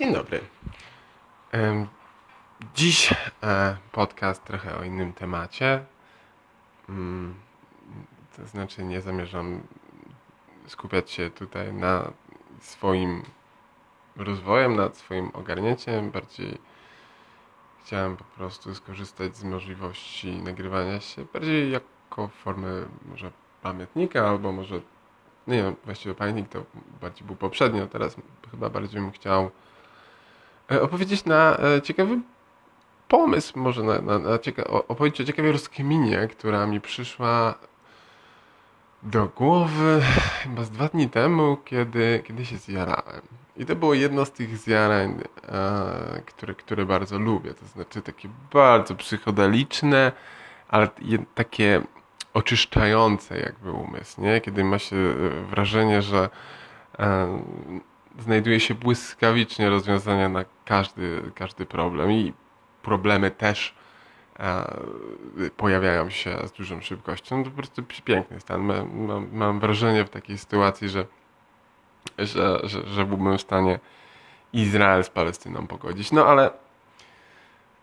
Dzień dobry. Dziś e, podcast trochę o innym temacie. Mm, to znaczy, nie zamierzam skupiać się tutaj na swoim rozwojem, nad swoim ogarnięciem. Bardziej chciałem po prostu skorzystać z możliwości nagrywania się bardziej jako formę może pamiętnika, albo może no nie wiem, właściwie pamiętnik to bardziej był poprzednio, teraz chyba bardziej bym chciał opowiedzieć na e, ciekawy pomysł, może na, na, na cieka opowiedzieć o ciekawej rozkminie, która mi przyszła do głowy chyba z dwa dni temu, kiedy, kiedy się zjarałem. I to było jedno z tych zjarań, e, które, które bardzo lubię. To znaczy takie bardzo psychodeliczne, ale takie oczyszczające jakby umysł, nie? Kiedy ma się e, wrażenie, że e, znajduje się błyskawicznie rozwiązania na każdy, każdy problem i problemy też e, pojawiają się z dużą szybkością. To po prostu piękny stan. Mam, mam wrażenie w takiej sytuacji, że, że, że, że byłbym w stanie Izrael z Palestyną pogodzić. No ale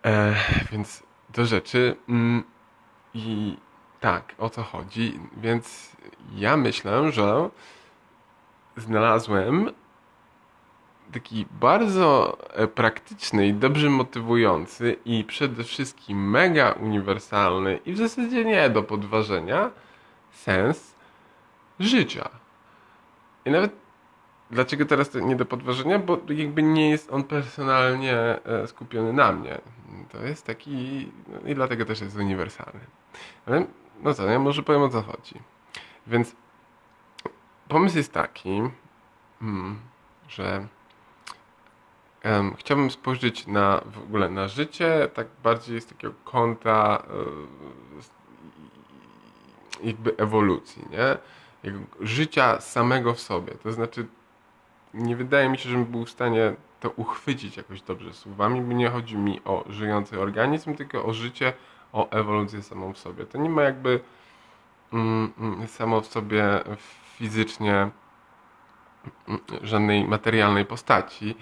e, więc do rzeczy mm, i tak, o co chodzi. Więc ja myślę, że znalazłem taki bardzo e, praktyczny i dobrze motywujący i przede wszystkim mega uniwersalny i w zasadzie nie do podważenia sens życia. I nawet dlaczego teraz to nie do podważenia? Bo jakby nie jest on personalnie e, skupiony na mnie. To jest taki no i dlatego też jest uniwersalny. Ale no co, ja może powiem o co chodzi. Więc pomysł jest taki, hmm, że um, chciałbym spojrzeć na w ogóle na życie tak bardziej z takiego kąta e, jakby ewolucji, nie? Życia samego w sobie. To znaczy nie wydaje mi się, żebym był w stanie to uchwycić jakoś dobrze słowami, bo nie chodzi mi o żyjący organizm, tylko o życie o ewolucję samą w sobie. To nie ma jakby mm, mm, samo w sobie fizycznie mm, żadnej materialnej postaci.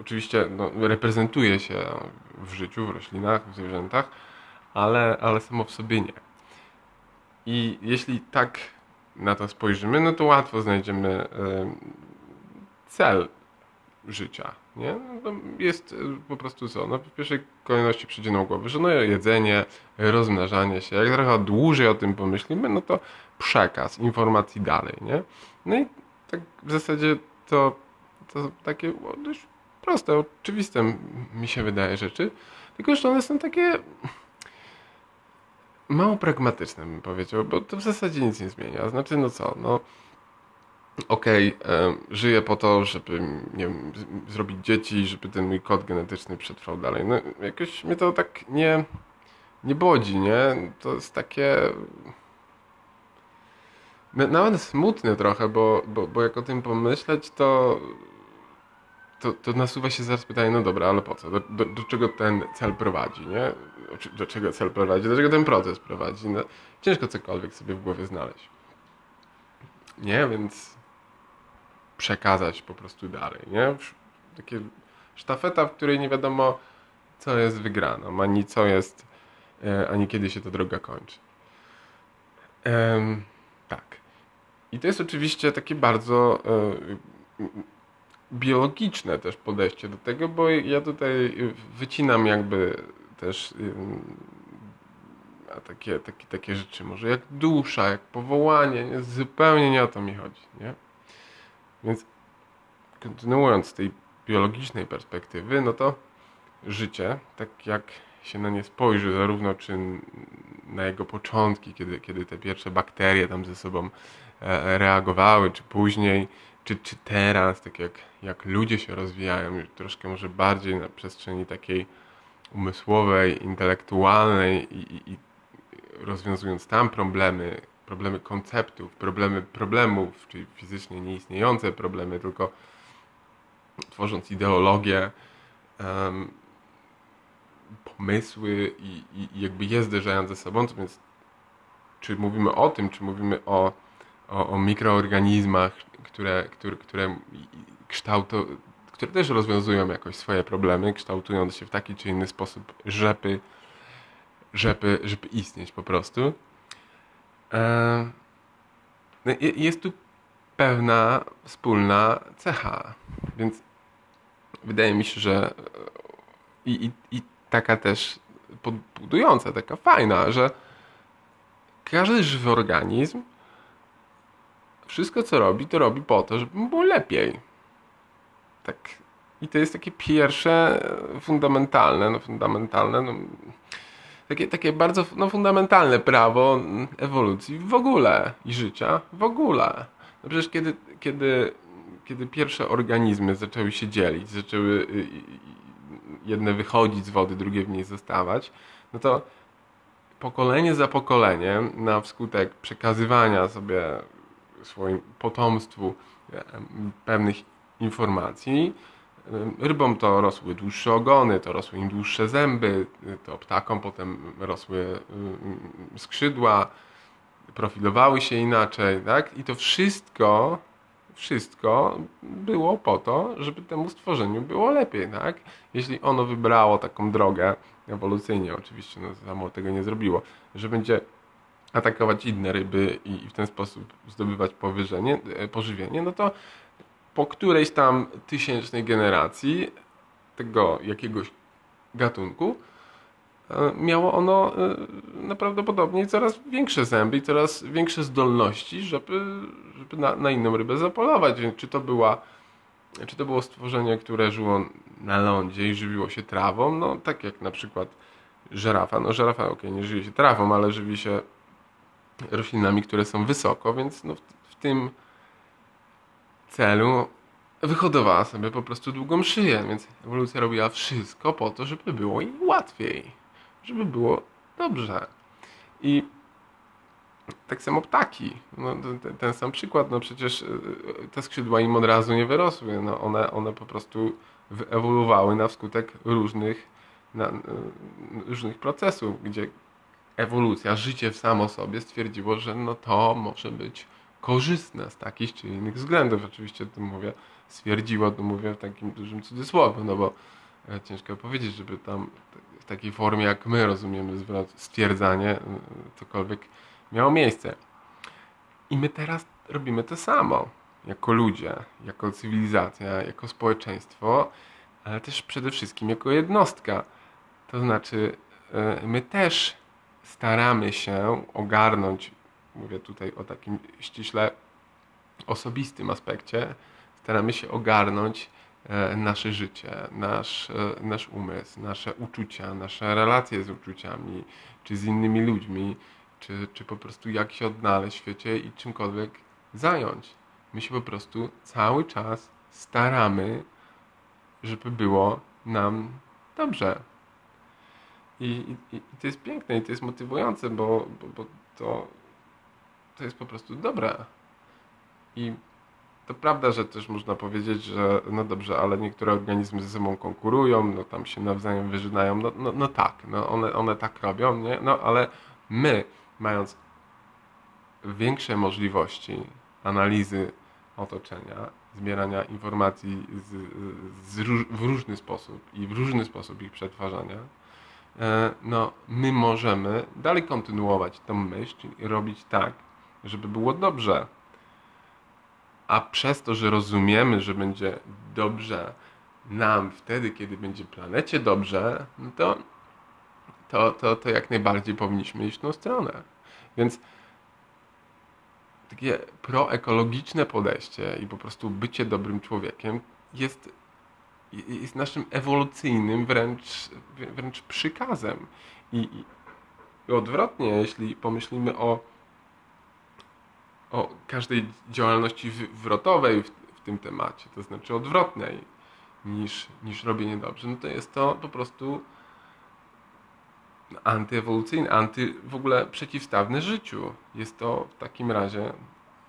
Oczywiście no, reprezentuje się w życiu, w roślinach, w zwierzętach, ale, ale samo w sobie nie. I jeśli tak na to spojrzymy, no to łatwo znajdziemy cel życia. Nie? No jest e, po prostu co? No w pierwszej kolejności przyjdzie nam głowy, że no jedzenie, rozmnażanie się, jak trochę dłużej o tym pomyślimy, no to przekaz informacji dalej, nie? No i tak w zasadzie to, to takie dość proste, oczywiste mi się wydaje rzeczy, tylko że one są takie mało pragmatyczne bym powiedział, bo to w zasadzie nic nie zmienia. Znaczy, no co, no okej, okay, żyję po to, żeby nie wiem, zrobić dzieci, żeby ten mój kod genetyczny przetrwał dalej. No jakoś mnie to tak nie, nie bodzi, nie? To jest takie... Nawet smutne trochę, bo, bo, bo jak o tym pomyśleć, to, to, to nasuwa się zaraz pytanie, no dobra, ale po co? Do, do, do czego ten cel prowadzi, nie? Do czego cel prowadzi? Do czego ten proces prowadzi? No, ciężko cokolwiek sobie w głowie znaleźć. Nie, więc przekazać po prostu dalej, nie? Takie sztafeta, w której nie wiadomo, co jest wygraną, ani co jest, e, ani kiedy się ta droga kończy. Tak. I to jest oczywiście takie bardzo e, biologiczne też podejście do tego, bo ja tutaj wycinam jakby też a takie, takie, takie rzeczy, może jak dusza, jak powołanie, nie? zupełnie nie o to mi chodzi, nie? Więc kontynuując z tej biologicznej perspektywy, no to życie, tak jak się na nie spojrzy, zarówno czy na jego początki, kiedy, kiedy te pierwsze bakterie tam ze sobą e, reagowały, czy później, czy, czy teraz, tak jak, jak ludzie się rozwijają, troszkę może bardziej na przestrzeni takiej umysłowej, intelektualnej i, i, rozwiązując tam problemy, problemy konceptów, problemy problemów, czyli fizycznie nieistniejące problemy, tylko tworząc ideologię, um, pomysły i, i, jakby je zderzając ze sobą, więc czy mówimy o tym, czy mówimy o, o, o mikroorganizmach, które, które, które, kształto, które też rozwiązują jakoś swoje problemy, kształtując się w taki czy inny sposób, żeby, żeby, żeby istnieć po prostu. No jest tu pewna wspólna cecha, więc wydaje mi się, że i, i, i taka też podbudująca, taka fajna, że każdy żywy organizm wszystko co robi, to robi po to, żeby mu było lepiej. Tak. I to jest takie pierwsze, fundamentalne, no fundamentalne, no, takie, takie bardzo no, fundamentalne prawo ewolucji w ogóle i życia w ogóle. No przecież kiedy, kiedy, kiedy pierwsze organizmy zaczęły się dzielić, zaczęły y, y, jedne wychodzić z wody, drugie w niej zostawać, no to pokolenie za pokoleniem na wskutek przekazywania sobie swoim potomstwu pewnych informacji. Rybom to rosły dłuższe ogony, to rosły im dłuższe zęby, to ptakom potem rosły skrzydła, profilowały się inaczej, tak? I to wszystko, wszystko było po to, żeby temu stworzeniu było lepiej, tak? Jeśli ono wybrało taką drogę, ewolucyjnie oczywiście, no samo tego nie zrobiło, że będzie atakować inne ryby i w ten sposób zdobywać e, pożywienie, no to po którejś tam tysięcznej generacji tego jakiegoś gatunku e, miało ono e, najprawdopodobniej coraz większe zęby i coraz większe zdolności, żeby, żeby na, na inną rybę zapolować. Więc czy to była czy to było stworzenie, które żyło na lądzie i żywiło się trawą, no tak jak na przykład żerafa. No żerafa, ok, nie żywi się trawą, ale żywi się roślinami, które są wysoko, więc no w, w tym celu wyhodowała sobie po prostu długą szyję, więc ewolucja robiła wszystko po to, żeby było jej łatwiej, żeby było dobrze. I tak samo ptaki. No, ten, ten, sam przykład, no przecież y, te skrzydła im od razu nie wyrosły. No, one, one po prostu wyewoluowały na wskutek różnych, na, y, różnych procesów, gdzie ewolucja, życie w samo sobie stwierdziło, że no to może być korzystne z takich czy innych względów. Oczywiście tu mówię, stwierdziło, to mówię w takim dużym cudzysłowie, no bo e, ciężko powiedzieć, żeby tam w takiej formie, jak my rozumiemy zwrot, stwierdzanie, e, cokolwiek miało miejsce. I my teraz robimy to samo, jako ludzie, jako cywilizacja, jako społeczeństwo, ale też przede wszystkim jako jednostka. To znaczy, e, my też staramy się ogarnąć, mówię tutaj o takim ściśle osobistym aspekcie, staramy się ogarnąć e, nasze życie, nasz, e, nasz umysł, nasze uczucia, nasze relacje z uczuciami, czy z innymi ludźmi, czy, czy po prostu jak się odnaleźć w świecie i czymkolwiek zająć. My się po prostu cały czas staramy, żeby było nam dobrze. I, i, I, to jest piękne i to jest motywujące, bo, bo, bo to, to jest po prostu dobre. I to prawda, że też można powiedzieć, że no dobrze, ale niektóre organizmy ze sobą konkurują, no tam się nawzajem wyżynają, no, no, no tak, no one, one tak robią, nie? No ale my, mając większe możliwości analizy otoczenia, zbierania informacji z, z, w różny sposób i w różny sposób ich przetwarzania, no, my możemy dalej kontynuować tą myśl, czyli robić tak, żeby było dobrze. A przez to, że rozumiemy, że będzie dobrze nam wtedy, kiedy będzie planecie dobrze, no to, to, to, to jak najbardziej powinniśmy iść w tą stronę. Więc takie proekologiczne podejście i po prostu bycie dobrym człowiekiem jest jest naszym ewolucyjnym wręcz, wręcz przykazem. I, I, odwrotnie, jeśli pomyślimy o, o każdej działalności wywrotowej w, w tym temacie, to znaczy odwrotnej niż, niż robienie dobrze, no to jest to po prostu antyewolucyjne, anty w ogóle przeciwstawne życiu. Jest to w takim razie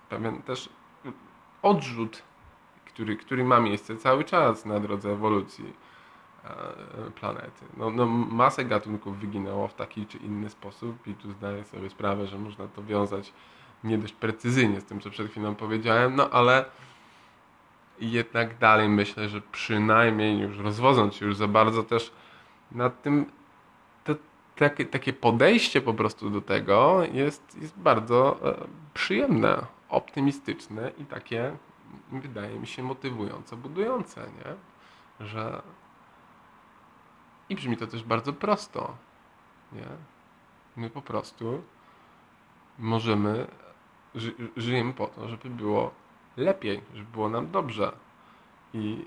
pewien też odrzut który, który ma miejsce cały czas na drodze ewolucji e, planety. No, no, masę gatunków wyginęło w taki czy inny sposób i tu zdaję sobie sprawę, że można to wiązać nie dość precyzyjnie z tym, co przed chwilą powiedziałem, no ale jednak dalej myślę, że przynajmniej już rozwodząc się już za bardzo też nad tym, to takie, takie podejście po prostu do tego jest, jest bardzo e, przyjemne, optymistyczne i takie wydaje mi się motywujące, budujące, nie? Że i brzmi to też bardzo prosto, nie? My po prostu możemy, ży, żyjemy po to, żeby było lepiej, żeby było nam dobrze. I,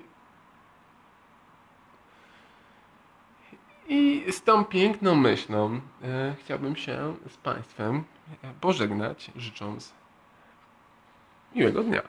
i z tą piękną myślą e, chciałbym się z Państwem pożegnać, życząc miłego dnia.